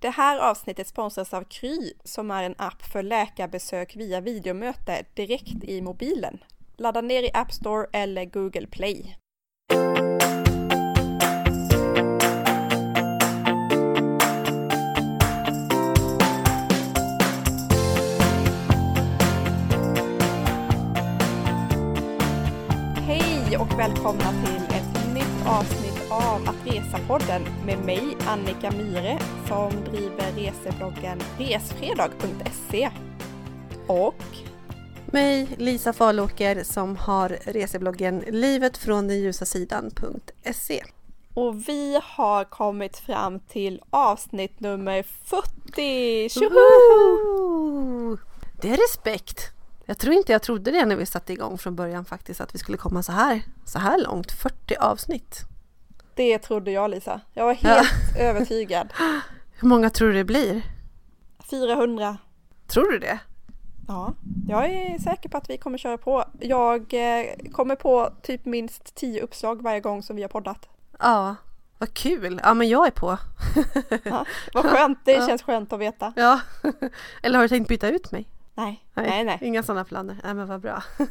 Det här avsnittet sponsras av Kry som är en app för läkarbesök via videomöte direkt i mobilen. Ladda ner i App Store eller Google Play. Hej och välkomna till ett nytt avsnitt av Att Resa-podden med mig Annika Myre som driver resebloggen resfredag.se och Mig, Lisa Falåker, som har resebloggen livet från den ljusa sidan.se. och vi har kommit fram till avsnitt nummer 40! Tjoho! Det är respekt! Jag tror inte jag trodde det när vi satte igång från början faktiskt, att vi skulle komma så här, så här långt, 40 avsnitt. Det trodde jag Lisa. Jag var helt övertygad. Hur många tror du det blir? 400. Tror du det? Ja, jag är säker på att vi kommer köra på. Jag eh, kommer på typ minst 10 uppslag varje gång som vi har poddat. Ja, vad kul! Ja, men jag är på. Ja, vad skönt, det Ja. känns skönt att veta. Ja, eller har du tänkt byta ut mig? Nej, nej, nej. Inga sådana planer. Nej men vad bra.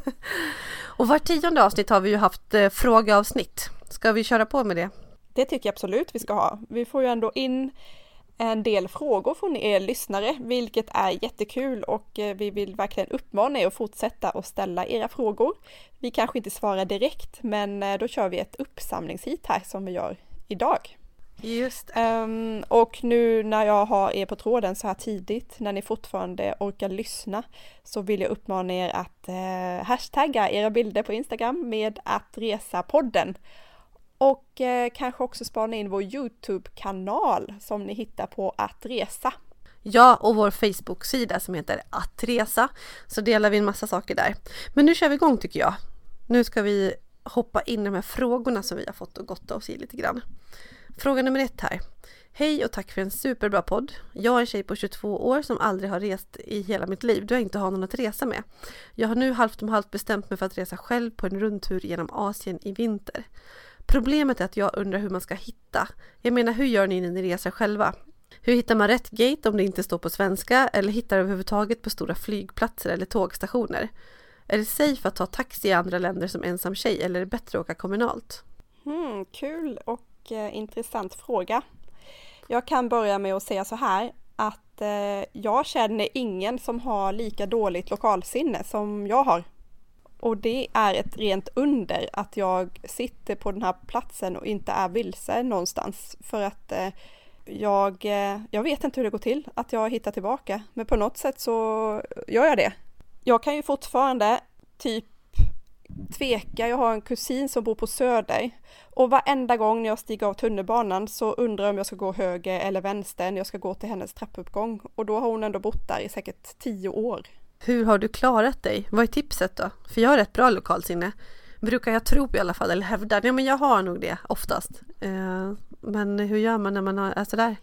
Och var tionde avsnitt har vi ju haft eh, frågeavsnitt. Ska vi köra på med det? Det tycker jag absolut vi ska ha. Vi får ju ändå in en del frågor från er lyssnare, vilket är jättekul och eh, vi vill verkligen uppmana er att fortsätta att ställa era frågor. Vi kanske inte svarar direkt, men eh, då kör vi ett uppsamlingshit här som vi gör idag. Just Ehm, och nu när jag har er på tråden så här tidigt, när ni fortfarande orkar lyssna, så vill jag uppmana er att eh, hashtagga era bilder på Instagram med att resa podden. Och eh, kanske också spana in vår Youtube-kanal som ni hittar på att resa. Ja, och vår Facebook-sida som heter Att resa. Så delar vi en massa saker där. Men nu kör vi igång tycker jag. Nu ska vi hoppa in i de här frågorna som vi har fått och gotta oss i lite grann. Fråga nummer ett här. Hej och tack för en superbra podd. Jag är en tjej på 22 år som aldrig har rest i hela mitt liv då jag inte har någon att resa med. Jag har nu halvt om halvt bestämt mig för att resa själv på en rundtur genom Asien i vinter. Problemet är att jag undrar hur man ska hitta. Jag menar, hur gör ni när ni reser själva? Hur hittar man rätt gate om det inte står på svenska eller hittar överhuvudtaget på stora flygplatser eller tågstationer? Är det safe att ta taxi i andra länder som ensam tjej eller är det bättre att åka kommunalt? Mm, kul och eh, intressant fråga. Jag kan börja med att säga så här att eh, jag känner ingen som har lika dåligt lokalsinne som jag har. Och det är ett rent under att jag sitter på den här platsen och inte är vilse någonstans. För att eh, jag, eh, jag vet inte hur det går till att jag hittar tillbaka. Men på något sätt så gör jag det. Jag kan ju fortfarande typ tveka. Jag har en kusin som bor på Söder och varenda gång när jag stiger av tunnelbanan så undrar jag om jag ska gå höger eller vänster när jag ska gå till hennes trappuppgång. Och då har hon ändå bott där i säkert tio år. Hur har du klarat dig? Vad är tipset då? För jag har ett bra lokalsinne. Brukar jag tro i alla fall, eller hävda. Ja men jag har nog det oftast. Eh, men hur gör man när man är sådär,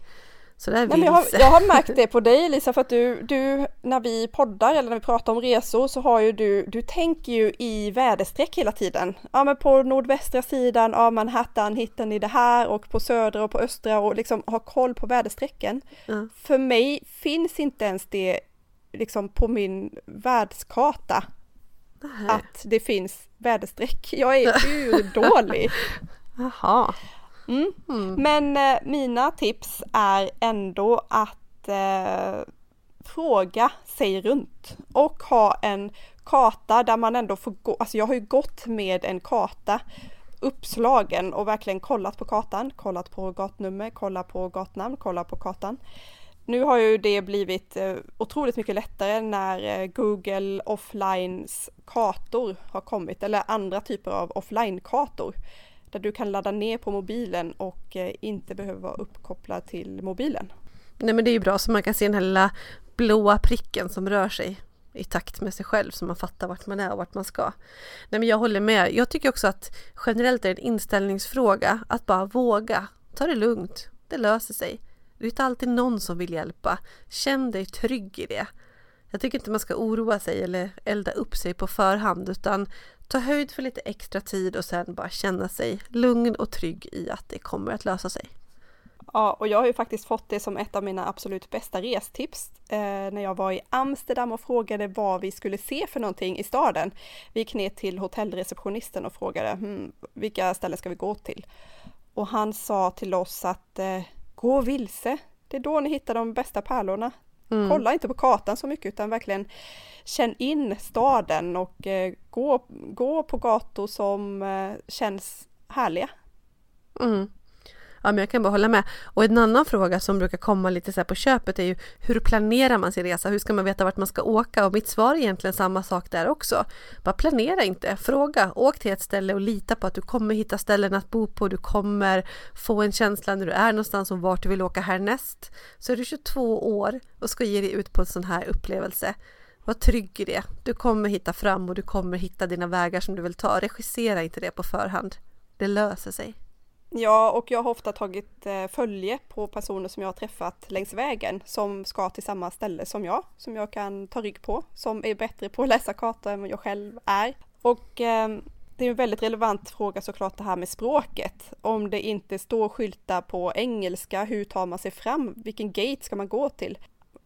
sådär Nej, men jag, har, vilse? jag har märkt det på dig Lisa för att du, du, när vi poddar eller när vi pratar om resor så har ju du, du tänker ju i väderstreck hela tiden. Ja men på nordvästra sidan av Manhattan hittar ni det här och på södra och på östra och liksom ha koll på väderstrecken. Ja. För mig finns inte ens det liksom på min världskarta Nej. att det finns väderstreck. Jag är urdålig. Jaha. Mm. Mm. Men eh, mina tips är ändå att eh, fråga sig runt och ha en karta där man ändå får gå. Alltså jag har ju gått med en karta uppslagen och verkligen kollat på kartan, kollat på gatnummer, kollat på gatnamn, kollat på kartan. Nu har ju det blivit eh, otroligt mycket lättare när eh, Google Offlines kartor har kommit eller andra typer av offline-kartor där du kan ladda ner på mobilen och eh, inte behöver vara uppkopplad till mobilen. Nej men det är ju bra så man kan se den här lilla blåa pricken som rör sig i takt med sig själv så man fattar vart man är och vart man ska. Nej men jag håller med. Jag tycker också att generellt är det en inställningsfråga att bara våga. Ta det lugnt. Det löser sig. Det är inte alltid någon som vill hjälpa. Känn dig trygg i det. Jag tycker inte man ska oroa sig eller elda upp sig på förhand utan ta höjd för lite extra tid och sen bara känna sig lugn och trygg i att det kommer att lösa sig. Ja, och jag har ju faktiskt fått det som ett av mina absolut bästa restips eh, när jag var i Amsterdam och frågade vad vi skulle se för någonting i staden. Vi gick ner till hotellreceptionisten och frågade hmm, vilka ställen ska vi gå till? Och han sa till oss att eh, gå vilse, det är då ni hittar de bästa pärlorna. Mm. Kolla inte på kartan så mycket utan verkligen känn in staden och eh, gå, gå på gator som eh, känns härliga. Mm. Ja, men jag kan bara hålla med. Och en annan fråga som brukar komma lite så på köpet är ju hur planerar man sin resa? Hur ska man veta vart man ska åka? Och mitt svar är egentligen samma sak där också. Bara planera inte, fråga, åk till ett ställe och lita på att du kommer hitta ställen att bo på. Du kommer få en känsla när du är någonstans om vart du vill åka härnäst. Så är du 22 år och ska ge dig ut på en sån här upplevelse. Var trygg i det. Du kommer hitta fram och du kommer hitta dina vägar som du vill ta. Regissera inte det på förhand. Det löser sig. Ja, och jag har ofta tagit eh, följe på personer som jag har träffat längs vägen som ska till samma ställe som jag, som jag kan ta rygg på, som är bättre på att läsa kartor än vad jag själv är. Och eh, det är en väldigt relevant fråga såklart det här med språket. Om det inte står skyltar på engelska, hur tar man sig fram? Vilken gate ska man gå till?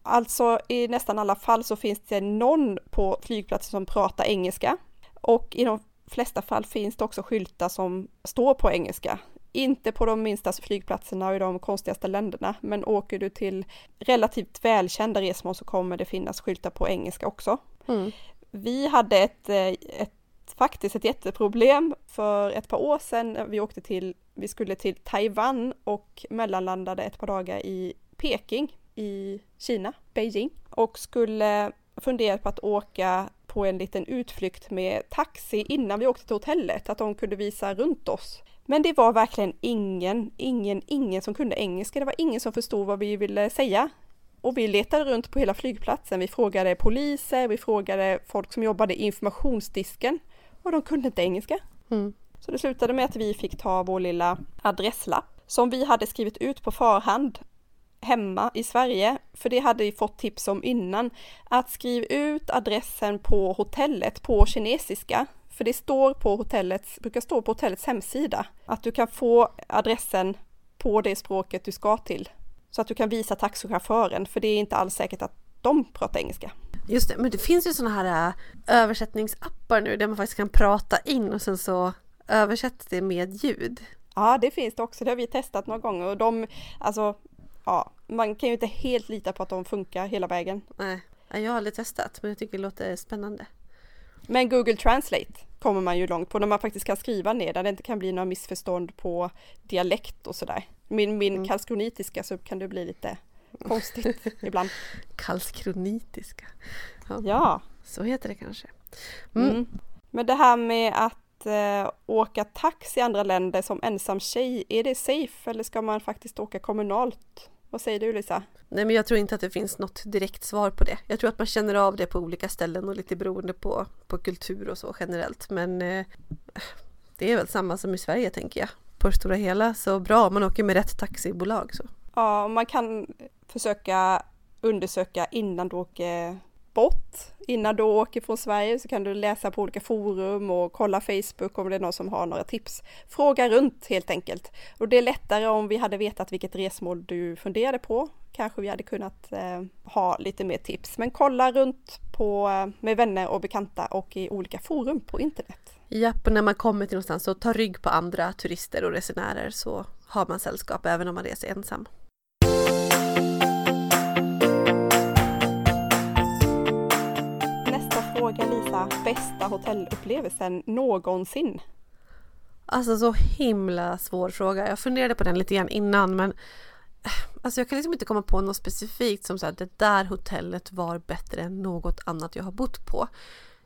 Alltså i nästan alla fall så finns det någon på flygplatsen som pratar engelska och i de flesta fall finns det också skyltar som står på engelska. Inte på de minsta flygplatserna och i de konstigaste länderna, men åker du till relativt välkända resmål så kommer det finnas skyltar på engelska också. Mm. Vi hade ett, eh, ett, faktiskt ett jätteproblem för ett par år sedan. Vi åkte till, vi skulle till Taiwan och mellanlandade ett par dagar i Peking i Kina, Beijing, och skulle fundera på att åka på en liten utflykt med taxi innan vi åkte till hotellet, att de kunde visa runt oss. Men det var verkligen ingen, ingen, ingen som kunde engelska. Det var ingen som förstod vad vi ville säga. Och vi letade runt på hela flygplatsen. Vi frågade poliser, vi frågade folk som jobbade i informationsdisken och de kunde inte engelska. Mm. Så det slutade med att vi fick ta vår lilla adresslapp som vi hade skrivit ut på förhand hemma i Sverige, för det hade vi fått tips om innan, att skriva ut adressen på hotellet på kinesiska för det står på hotellets, brukar stå på hotellets hemsida att du kan få adressen på det språket du ska till. Så att du kan visa taxichauffören, för det är inte alls säkert att de pratar engelska. Just det, men det finns ju sådana här äh, översättningsappar nu där man faktiskt kan prata in och sen så översätts det med ljud. Ja, det finns det också. Det har vi testat några gånger och de, alltså, ja, man kan ju inte helt lita på att de funkar hela vägen. Nej, jag har aldrig testat, men jag tycker det låter spännande. Men Google Translate kommer man ju långt på när man faktiskt kan skriva ner där det inte kan bli några missförstånd på dialekt och sådär. Min, min mm. karlskronitiska så kan det bli lite konstigt ibland. Karlskronitiska. Ja. ja. Så heter det kanske. Mm. Mm. Men det här med att äh, åka taxi i andra länder som ensam tjej, är det safe eller ska man faktiskt åka kommunalt? Vad säger du Lisa? Nej men jag tror inte att det finns något direkt svar på det. Jag tror att man känner av det på olika ställen och lite beroende på, på kultur och så generellt. Men eh, det är väl samma som i Sverige tänker jag. På det stora hela så bra om man åker med rätt taxibolag så. Ja, man kan försöka undersöka innan du åker bort. Innan du åker från Sverige så kan du läsa på olika forum och kolla Facebook om det är någon som har några tips. Fråga runt helt enkelt. Och det är lättare om vi hade vetat vilket resmål du funderade på. Kanske vi hade kunnat eh, ha lite mer tips. Men kolla runt på, eh, med vänner och bekanta och i olika forum på internet. Japp, och när man kommer till någonstans så ta rygg på andra turister och resenärer så har man sällskap även om man reser ensam. Bästa, bästa hotellupplevelsen någonsin? Alltså så himla svår fråga. Jag funderade på den lite grann innan men eh, Alltså jag kan liksom inte komma på något specifikt som att det där hotellet var bättre än något annat jag har bott på.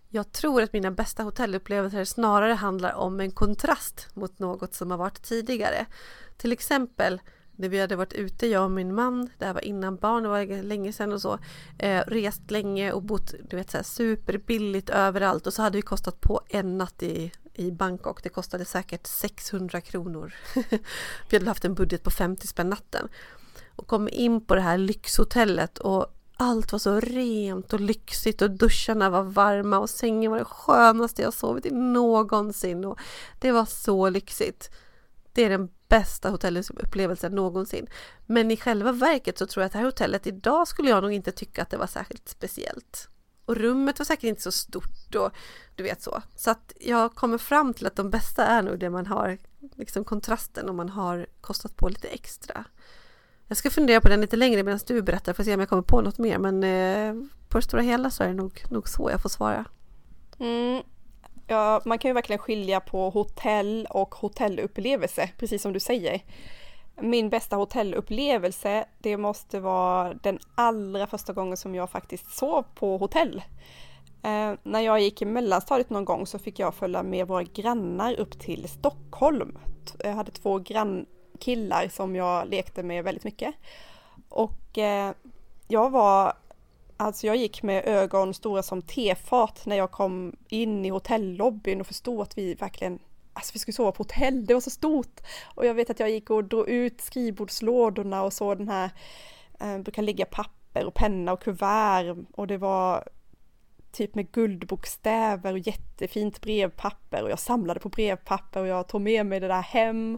Jag tror att mina bästa hotellupplevelser snarare handlar om en kontrast mot något som har varit tidigare. Till exempel när vi hade varit ute, jag och min man, det här var innan barn, det var länge sedan och så, eh, rest länge och bott du vet, så här, superbilligt överallt och så hade vi kostat på en natt i, i Bangkok, det kostade säkert 600 kronor. vi hade haft en budget på 50 spänn natten. Och kom in på det här lyxhotellet och allt var så rent och lyxigt och duscharna var varma och sängen var det skönaste jag sovit i någonsin och det var så lyxigt. det är den bästa hotellupplevelsen någonsin. Men i själva verket så tror jag att det här hotellet idag skulle jag nog inte tycka att det var särskilt speciellt. Och rummet var säkert inte så stort och du vet så. Så att jag kommer fram till att de bästa är nog det man har, liksom kontrasten om man har kostat på lite extra. Jag ska fundera på den lite längre medan du berättar för att se om jag kommer på något mer men eh, på det stora hela så är det nog, nog så jag får svara. Mm. Ja, man kan ju verkligen skilja på hotell och hotellupplevelse, precis som du säger. Min bästa hotellupplevelse, det måste vara den allra första gången som jag faktiskt sov på hotell. Eh, när jag gick i mellanstadiet någon gång så fick jag följa med våra grannar upp till Stockholm. Jag hade två grannkillar som jag lekte med väldigt mycket. Och eh, jag var Alltså jag gick med ögon stora som tefat när jag kom in i hotellobbyn och förstod att vi verkligen Alltså vi skulle sova på hotell, det var så stort! Och jag vet att jag gick och drog ut skrivbordslådorna och så den här, eh, brukar ligga papper och penna och kuvert och det var typ med guldbokstäver och jättefint brevpapper och jag samlade på brevpapper och jag tog med mig det där hem.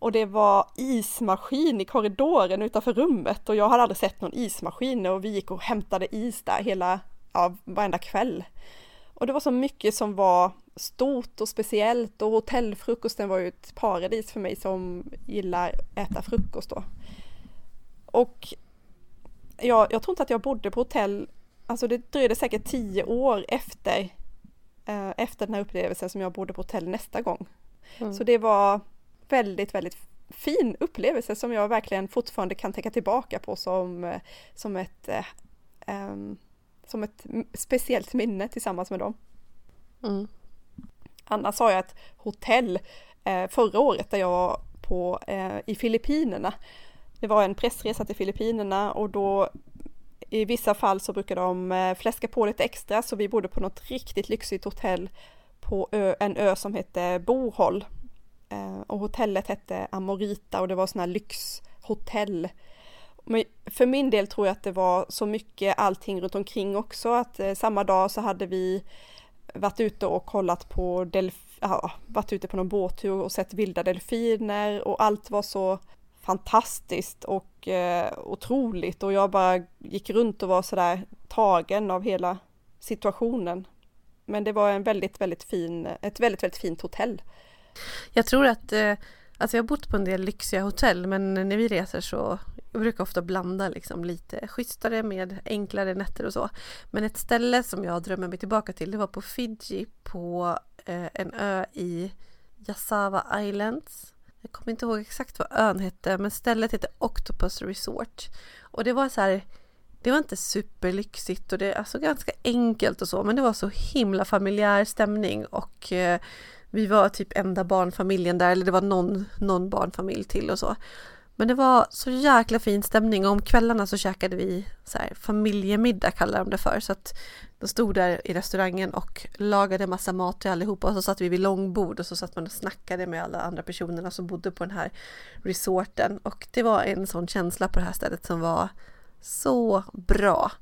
Och det var ismaskin i korridoren utanför rummet och jag hade aldrig sett någon ismaskin och vi gick och hämtade is där hela, ja, varenda kväll. Och det var så mycket som var stort och speciellt och hotellfrukosten var ju ett paradis för mig som gillar äta frukost då. Och jag, jag tror inte att jag bodde på hotell, alltså det dröjde säkert tio år efter, eh, efter den här upplevelsen som jag bodde på hotell nästa gång. Mm. Så det var väldigt, väldigt fin upplevelse som jag verkligen fortfarande kan tänka tillbaka på som, som ett um, som ett speciellt minne tillsammans med dem. Mm. Annars har jag ett hotell eh, förra året där jag var på, eh, i Filippinerna. Det var en pressresa till Filippinerna och då i vissa fall så brukar de eh, fläska på lite extra så vi bodde på något riktigt lyxigt hotell på ö, en ö som hette Bohol. Eh, och hotellet hette Amorita och det var sådana här lyxhotell. Men för min del tror jag att det var så mycket allting runt omkring också att eh, samma dag så hade vi varit ute och kollat på delf ja, varit ute på någon båttur och sett vilda delfiner och allt var så fantastiskt och eh, otroligt och jag bara gick runt och var sådär tagen av hela situationen. Men det var en väldigt, väldigt fin, ett väldigt, väldigt fint hotell. Jag tror att, eh, alltså jag har bott på en del lyxiga hotell men när vi reser så jag brukar ofta blanda liksom lite schysstare med enklare nätter och så. Men ett ställe som jag drömmer mig tillbaka till det var på Fiji på eh, en ö i Yasawa Islands. Jag kommer inte ihåg exakt vad ön hette men stället hette Octopus Resort. Och det var så här det var inte superlyxigt och det alltså ganska enkelt och så men det var så himla familjär stämning och eh, vi var typ enda barnfamiljen där eller det var någon, någon barnfamilj till och så. Men det var så jäkla fin stämning och om kvällarna så käkade vi så här, familjemiddag kallar de det för. Så att de stod där i restaurangen och lagade massa mat till allihopa och så satt vi vid långbord och så satt man och snackade med alla andra personerna som bodde på den här resorten. Och det var en sån känsla på det här stället som var så bra.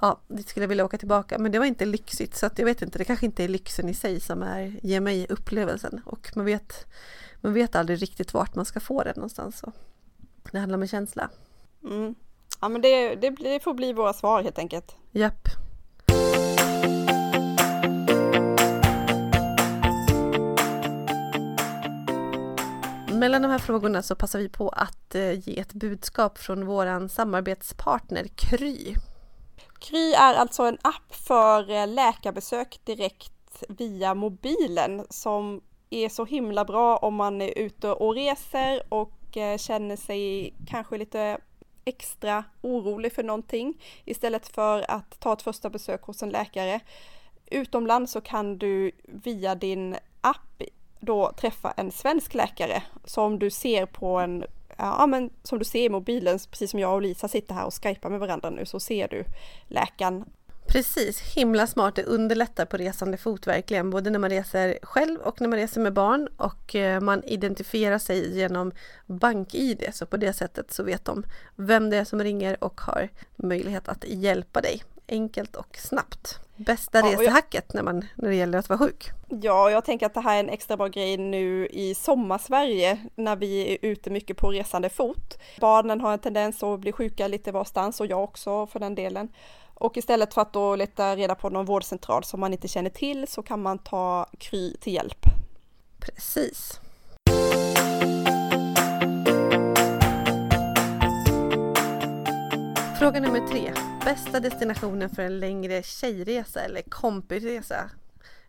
Ja, dit skulle jag vilja åka tillbaka men det var inte lyxigt så att jag vet inte, det kanske inte är lyxen i sig som är, ger mig upplevelsen och man vet man vet aldrig riktigt vart man ska få det någonstans. Så. Det handlar om en känsla. Mm. Ja men det, det, det får bli våra svar helt enkelt. Japp. Mellan de här frågorna så passar vi på att eh, ge ett budskap från våran samarbetspartner Kry. Kry är alltså en app för eh, läkarbesök direkt via mobilen som är så himla bra om man är ute och reser och eh, känner sig kanske lite extra orolig för någonting istället för att ta ett första besök hos en läkare. Utomlands så kan du via din app då träffa en svensk läkare som du ser på en Ja men som du ser i mobilen, precis som jag och Lisa sitter här och skypar med varandra nu så ser du läkaren. Precis, himla smart. Det underlättar på resande fot verkligen, både när man reser själv och när man reser med barn. Och eh, man identifierar sig genom BankID så på det sättet så vet de vem det är som ringer och har möjlighet att hjälpa dig enkelt och snabbt. Bästa Ja, och jag- resehacket när, man, när det gäller att vara sjuk. Ja, jag tänker att det här är en extra bra grej nu i sommarsverige när vi är ute mycket på resande fot. Barnen har en tendens att bli sjuka lite varstans och jag också för den delen. Och istället för att då leta reda på någon vårdcentral som man inte känner till så kan man ta Kry till hjälp. Precis. Fråga nummer tre. Bästa destinationen för en längre tjejresa eller kompisresa?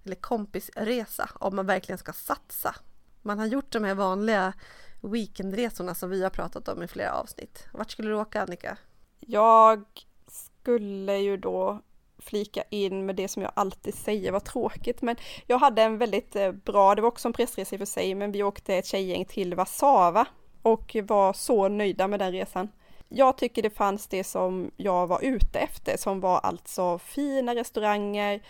Eller kompisresa om man verkligen ska satsa. Man har gjort de här vanliga weekendresorna som vi har pratat om i flera avsnitt. Vart skulle du åka Annika? Jag skulle ju då flika in med det som jag alltid säger, var tråkigt, men jag hade en väldigt eh, bra, det var också en pressresa i och för sig, men vi åkte ett tjejgäng till Warszawa och var så nöjda med den resan. Jag tycker det fanns det som jag var ute efter, som var alltså fina restauranger,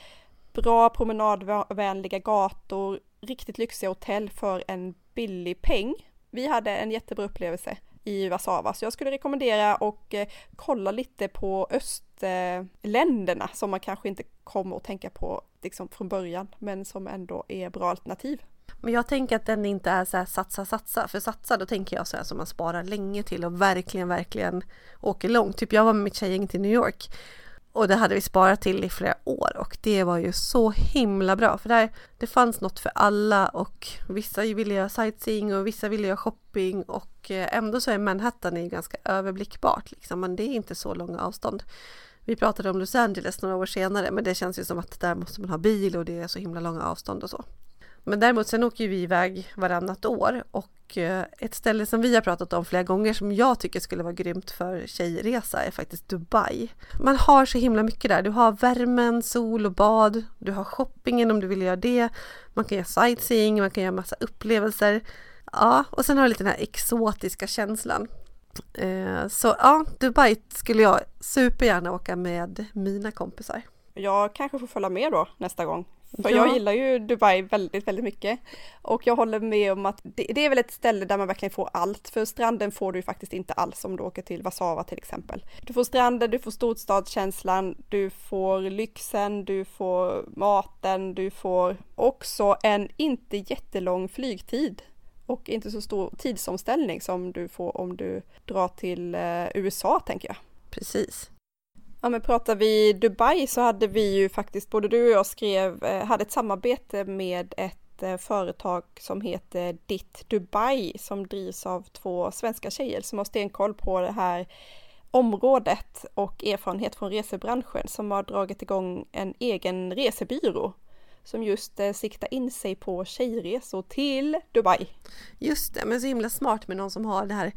bra promenadvänliga gator, riktigt lyxiga hotell för en billig peng. Vi hade en jättebra upplevelse i Warszawa, så jag skulle rekommendera och eh, kolla lite på östländerna som man kanske inte kommer att tänka på liksom från början, men som ändå är bra alternativ. Men jag tänker att den inte är så här satsa, satsa. För satsa, då tänker jag så här som man sparar länge till och verkligen, verkligen åker långt. Typ jag var med mitt tjejgäng till New York och det hade vi sparat till i flera år och det var ju så himla bra för där det fanns något för alla och vissa ville göra sightseeing och vissa ville göra shopping och eh, ändå så är Manhattan är ju ganska överblickbart liksom, men det är inte så långa avstånd. Vi pratade om Los Angeles några år senare men det känns ju som att där måste man ha bil och det är så himla långa avstånd och så. Men däremot sen åker vi iväg varannat år och eh, ett ställe som vi har pratat om flera gånger som jag tycker skulle vara grymt för tjejresa är faktiskt Dubai. Man har så himla mycket där. Du har värmen, sol och bad. Du har shoppingen om du vill göra det. Man kan göra sightseeing, man kan göra massa upplevelser. Ja, och sen har du lite den här exotiska känslan. Eh, så ja, Dubai skulle jag supergärna åka med mina kompisar. Jag kanske får följa med då nästa gång. För Ja. jag gillar ju Dubai väldigt, väldigt mycket. Och jag håller med om att det, det är väl ett ställe där man verkligen får allt. För stranden får du ju faktiskt inte alls om du åker till Warszawa till exempel. Du får stranden, du får storstadskänslan, du får lyxen, du får maten, du får också en inte jättelång flygtid. Och inte så stor tidsomställning som du får om du drar till eh, USA tänker jag. Precis. Ja men pratar vi Dubai så hade vi ju faktiskt, både du och jag skrev, eh, hade ett samarbete med ett eh, företag som heter Ditt Dubai som drivs av två svenska tjejer som har stenkoll på det här området och erfarenhet från resebranschen som har dragit igång en egen resebyrå som just eh, siktar in sig på tjejresor till Dubai. Just det, men så himla smart med någon som har det här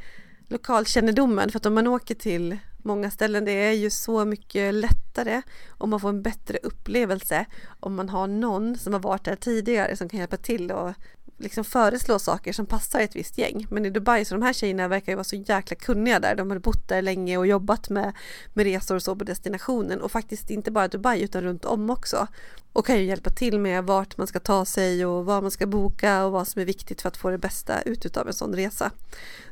lokalkännedomen för att om man åker till många ställen. Det är ju så mycket lättare och man får en bättre upplevelse om man har någon som har varit där tidigare som kan hjälpa till och liksom föreslå saker som passar ett visst gäng. Men i Dubai så de här tjejerna verkar ju vara så jäkla kunniga där. De har bott där länge och jobbat med, med resor och så på destinationen och faktiskt inte bara Dubai utan runt om också. Och kan ju hjälpa till med vart man ska ta sig och vad man ska boka och vad som är viktigt för att få det bästa ut av en sån resa.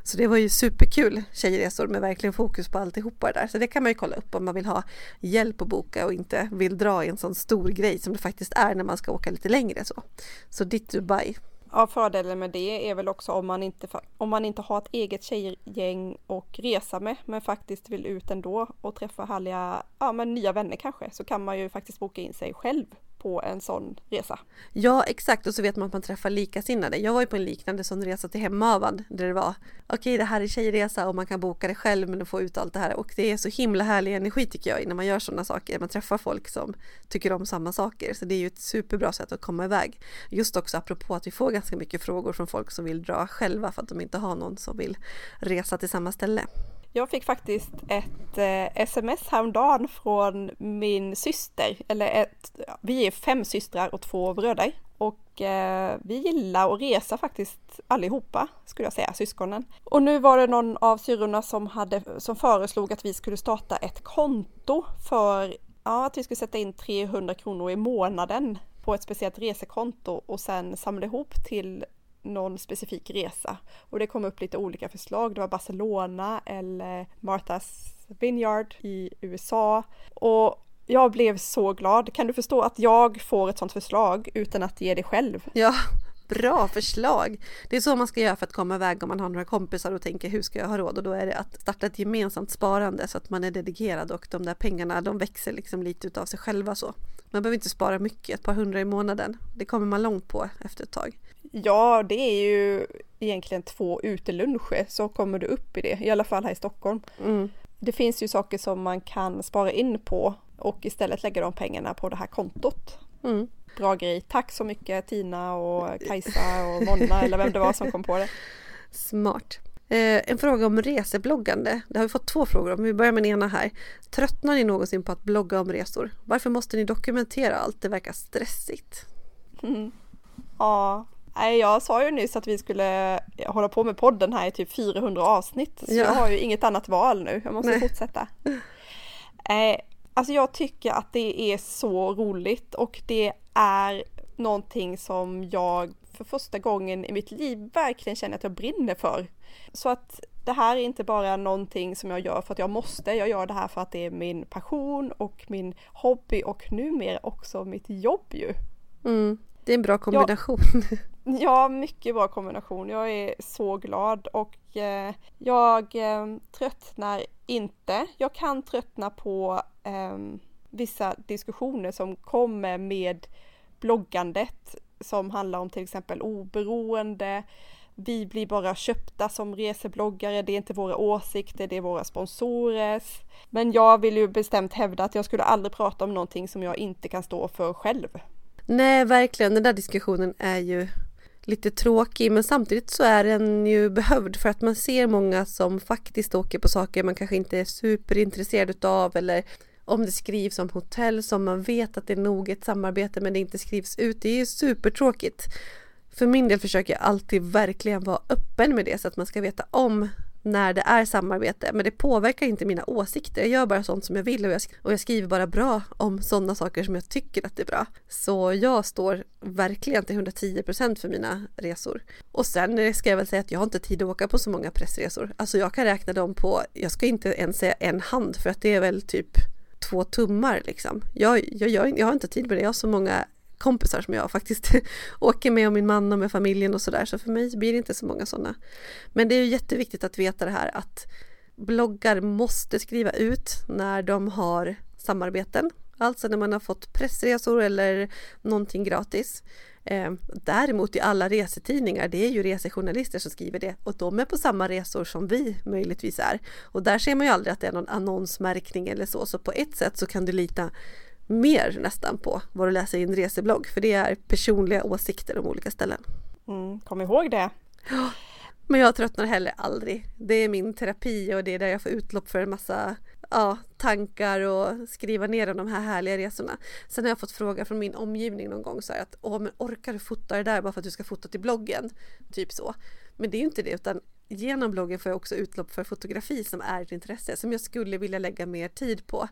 Så det var ju superkul tjejresor med verkligen fokus på alltihopa där. Så det kan man ju kolla upp om man vill ha hjälp att boka och inte vill dra i en sån stor grej som det faktiskt är när man ska åka lite längre så. Så ditt Dubai. Ja, fördelen med det är väl också om man inte, om man inte har ett eget tjejgäng och resa med, men faktiskt vill ut ändå och träffa härliga, ja men nya vänner kanske, så kan man ju faktiskt boka in sig själv på en sån resa. Ja exakt och så vet man att man träffar likasinnade. Jag var ju på en liknande sån resa till Hemavan där det var okej det här är tjejresa och man kan boka det själv men få ut allt det här och det är så himla härlig energi tycker jag när man gör sådana saker. Man träffar folk som tycker om samma saker så det är ju ett superbra sätt att komma iväg. Just också apropå att vi får ganska mycket frågor från folk som vill dra själva för att de inte har någon som vill resa till samma ställe. Jag fick faktiskt ett eh, sms häromdagen från min syster, eller ett, vi är fem systrar och två bröder. Och eh, vi gillar att resa faktiskt allihopa, skulle jag säga, syskonen. Och nu var det någon av syrrorna som, hade, som föreslog att vi skulle starta ett konto för ja, att vi skulle sätta in 300 kronor i månaden på ett speciellt resekonto och sen samla ihop till någon specifik resa. Och det kom upp lite olika förslag. Det var Barcelona eller Martha's Vineyard i USA. Och jag blev så glad. Kan du förstå att jag får ett sånt förslag utan att ge det själv? Ja, bra förslag! Det är så man ska göra för att komma iväg om man har några kompisar och tänker hur ska jag ha råd? Och då är det att starta ett gemensamt sparande så att man är dedikerad och de där pengarna de växer liksom lite utav sig själva så. Man behöver inte spara mycket, ett par hundra i månaden. Det kommer man långt på efter ett tag. Ja, det är ju egentligen två uteluncher så kommer du upp i det, i alla fall här i Stockholm. Mm. Det finns ju saker som man kan spara in på och istället lägga de pengarna på det här kontot. Mm. Bra grej. Tack så mycket Tina och Kajsa och Monna eller vem det var som kom på det. Smart. Eh, en fråga om resebloggande. Det har vi fått två frågor om. Vi börjar med den ena här. Tröttnar ni någonsin på att blogga om resor? Varför måste ni dokumentera allt? Det verkar stressigt. Mm. Ja, Nej, jag sa ju nyss att vi skulle hålla på med podden här i typ 400 avsnitt. Så Ja. jag har ju inget annat val nu. Jag måste Nej. fortsätta. Eh, alltså jag tycker att det är så roligt och det är någonting som jag för första gången i mitt liv verkligen känner att jag brinner för. Så att det här är inte bara någonting som jag gör för att jag måste. Jag gör det här för att det är min passion och min hobby och numera också mitt jobb ju. Mm. Det är en bra kombination. Ja, Ja, mycket bra kombination. Jag är så glad och eh, jag eh, tröttnar inte. Jag kan tröttna på eh, vissa diskussioner som kommer med bloggandet som handlar om till exempel oberoende. Vi blir bara köpta som resebloggare, det är inte våra åsikter, det är våra sponsorers. Men jag vill ju bestämt hävda att jag skulle aldrig prata om någonting som jag inte kan stå för själv. Nej, verkligen. Den där diskussionen är ju lite tråkig men samtidigt så är den ju behövd för att man ser många som faktiskt åker på saker man kanske inte är superintresserad utav eller om det skrivs om hotell som man vet att det är nog ett samarbete men det inte skrivs ut. Det är ju supertråkigt. För min del försöker jag alltid verkligen vara öppen med det så att man ska veta om när det är samarbete. Men det påverkar inte mina åsikter. Jag gör bara sånt som jag vill och jag, sk- och jag skriver bara bra om sådana saker som jag tycker att det är bra. Så jag står verkligen till 110% för mina resor. Och sen ska jag väl säga att jag har inte tid att åka på så många pressresor. Alltså jag kan räkna dem på, jag ska inte ens säga en hand för att det är väl typ två tummar liksom. Jag, jag, jag, jag har inte tid med det. Jag har så många kompisar som jag faktiskt åker med och min man och med familjen och sådär. Så för mig blir det inte så många sådana. Men det är ju jätteviktigt att veta det här att bloggar måste skriva ut när de har samarbeten. Alltså när man har fått pressresor eller någonting gratis. Eh, däremot i alla resetidningar, det är ju resejournalister som skriver det och de är på samma resor som vi möjligtvis är. Och där ser man ju aldrig att det är någon annonsmärkning eller så, så på ett sätt så kan du lita mer nästan på vad du läser i en reseblogg för det är personliga åsikter om olika ställen. Mm, kom ihåg det. Men jag tröttnar heller aldrig. Det är min terapi och det är där jag får utlopp för en massa ja, tankar och skriva ner om de här härliga resorna. Sen har jag fått fråga från min omgivning någon gång så här att Åh, men orkar du fota det där bara för att du ska fota till bloggen? Typ så. Men det är ju inte det utan genom bloggen får jag också utlopp för fotografi som är ett intresse som jag skulle vilja lägga mer tid på.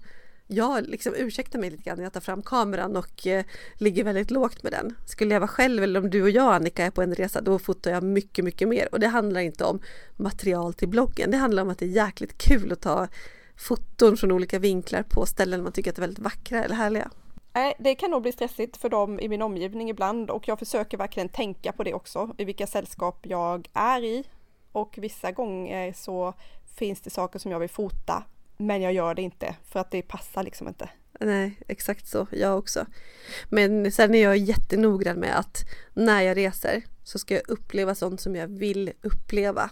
Jag liksom ursäktar mig lite grann när jag tar fram kameran och eh, ligger väldigt lågt med den. Skulle jag vara själv eller om du och jag Annika är på en resa då fotar jag mycket, mycket mer. Och det handlar inte om material till bloggen. Det handlar om att det är jäkligt kul att ta foton från olika vinklar på ställen man tycker att är väldigt vackra eller härliga. Nej, det kan nog bli stressigt för dem i min omgivning ibland och jag försöker verkligen tänka på det också, i vilka sällskap jag är i. Och vissa gånger så finns det saker som jag vill fota, men jag gör det inte för att det passar liksom inte. Nej, exakt så. Jag också. Men sen är jag jättenoggrann med att när jag reser så ska jag uppleva sånt som jag vill uppleva.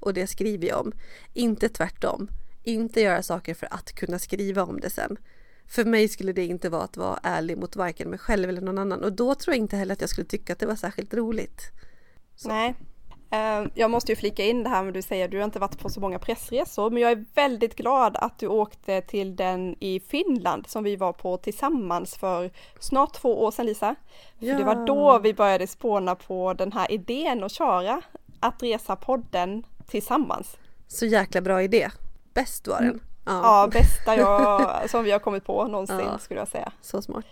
Och det skriver jag om. Inte tvärtom. Inte göra saker för att kunna skriva om det sen. För mig skulle det inte vara att vara ärlig mot varken mig själv eller någon annan. Och då tror jag inte heller att jag skulle tycka att det var särskilt roligt. Så. Nej. Eh, Jag måste ju flika in det här med du säger att du har inte varit på så många pressresor, men jag är väldigt glad att du åkte till den i Finland som vi var på tillsammans för snart två år sedan Lisa. För det var då vi började spåna på den här idén att köra att resa podden tillsammans. Så jäkla bra idé. Bäst var den. Ja, bästa jag, som vi har kommit på någonsin Ja. skulle jag säga. Så smart.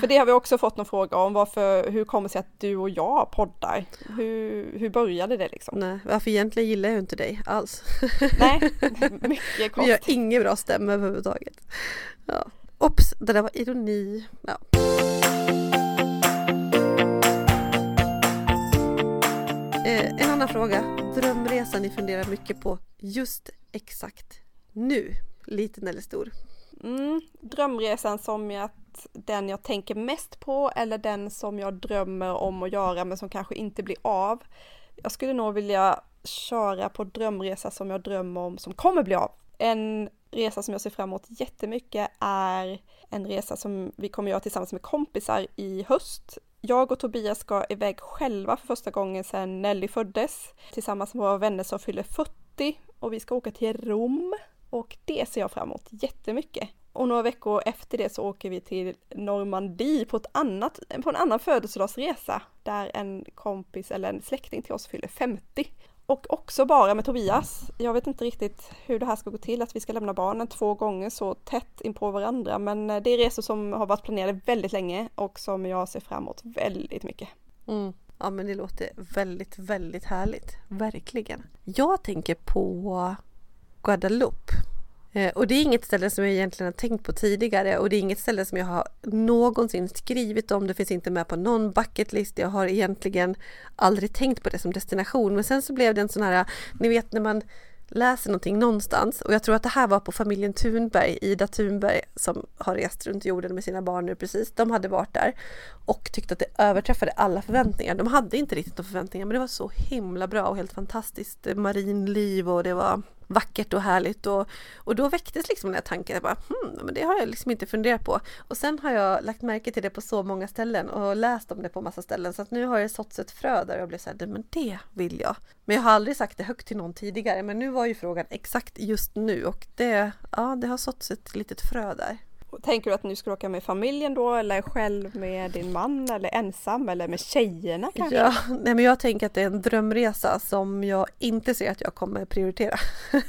För det har vi också fått någon fråga om, varför, hur kommer det sig att du och jag poddar? Hur, hur började det liksom? Nej, varför egentligen gillar jag inte dig alls. Nej, mycket Vi har konstigt. ingen bra stämma överhuvudtaget. Ja. Ops, det där var ironi. Ja. Eh, en annan fråga. Drömresan ni funderar mycket på just exakt nu? Liten eller stor? Mm, drömresan som jag, den jag tänker mest på eller den som jag drömmer om att göra men som kanske inte blir av. Jag skulle nog vilja köra på drömresa som jag drömmer om som kommer bli av. En resa som jag ser fram emot jättemycket är en resa som vi kommer göra tillsammans med kompisar i höst. Jag och Tobias ska iväg själva för första gången sedan Nelly föddes tillsammans med våra vänner som fyller 40 och vi ska åka till Rom och det ser jag fram emot jättemycket. Och några veckor efter det så åker vi till Normandie på, ett annat, på en annan födelsedagsresa där en kompis eller en släkting till oss fyller 50. Och också bara med Tobias. Jag vet inte riktigt hur det här ska gå till, att vi ska lämna barnen två gånger så tätt in på varandra. Men eh, det är resor som har varit planerade väldigt länge och som jag ser fram emot väldigt mycket. Mm. Ja men det låter väldigt, väldigt härligt. Verkligen. Jag tänker på Guadeloupe. Eh, och det är inget ställe som jag egentligen har tänkt på tidigare och det är inget ställe som jag har någonsin skrivit om. Det finns inte med på någon bucketlist. Jag har egentligen aldrig tänkt på det som destination. Men sen så blev det en sån här, ni vet när man läser någonting någonstans och jag tror att det här var på familjen Thunberg, Ida Thunberg som har rest runt jorden med sina barn nu precis. De hade varit där och tyckte att det överträffade alla förväntningar. De hade inte riktigt några förväntningar men det var så himla bra och helt fantastiskt marinliv och det var vackert och härligt och, och då väcktes liksom den här tanken, jag bara, hmm, men det har jag liksom inte funderat på. Och sen har jag lagt märke till det på så många ställen och läst om det på massa ställen så att nu har det såtts ett frö där jag blev så här, men det vill jag. Men jag har aldrig sagt det högt till någon tidigare men nu var ju frågan exakt just nu och det, ja, det har såtts ett litet frö där. Tänker du att nu ska du åka med familjen då eller själv med din man eller ensam eller med tjejerna kanske? Ja, nej men jag tänker att det är en drömresa som jag inte ser att jag kommer prioritera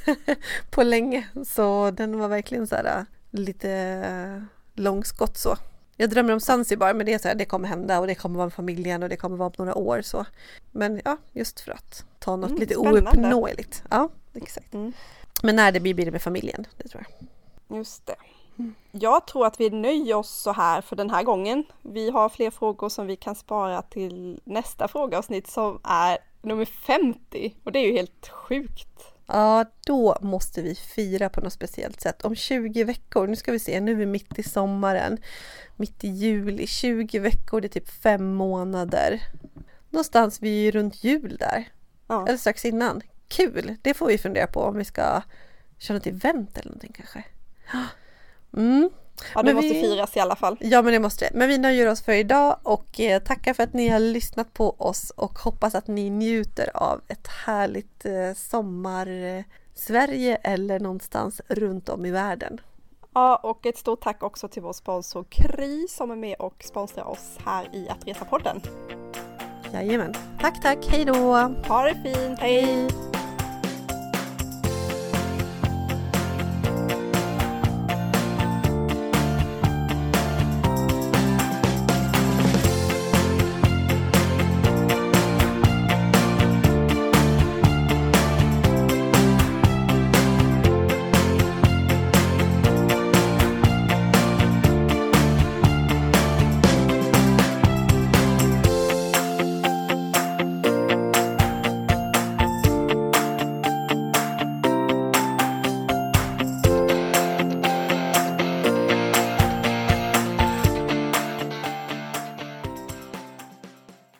på länge. Så den var verkligen så här äh, lite långskott så. Jag drömmer om Zanzibar men det är så här, det kommer hända och det kommer vara med familjen och det kommer vara om några år så. Men ja, just för att ta något mm, lite ouppnåeligt. Ja, exakt. Mm. Men när det blir, blir det med familjen, det tror jag. Just det. Jag tror att vi nöjer oss så här för den här gången. Vi har fler frågor som vi kan spara till nästa frågeavsnitt som är nummer 50 och det är ju helt sjukt. Ja, då måste vi fira på något speciellt sätt. Om 20 veckor, nu ska vi se, nu är vi mitt i sommaren, mitt i juli, 20 veckor, det är typ fem månader. Någonstans vid runt jul där. Ja. Eller strax innan. Kul! Det får vi fundera på om vi ska köra något event eller någonting kanske. Mm. Ja, det men måste vi... firas i alla fall. Ja, men det måste det. Men vi nöjer oss för idag och eh, tackar för att ni har lyssnat på oss och hoppas att ni njuter av ett härligt eh, sommar-Sverige eller någonstans runt om i världen. Ja, och ett stort tack också till vår sponsor Kry som är med och sponsrar oss här i Att Resa-podden. Jajamän. Tack, tack. Hej då! Ha det fint. Hej!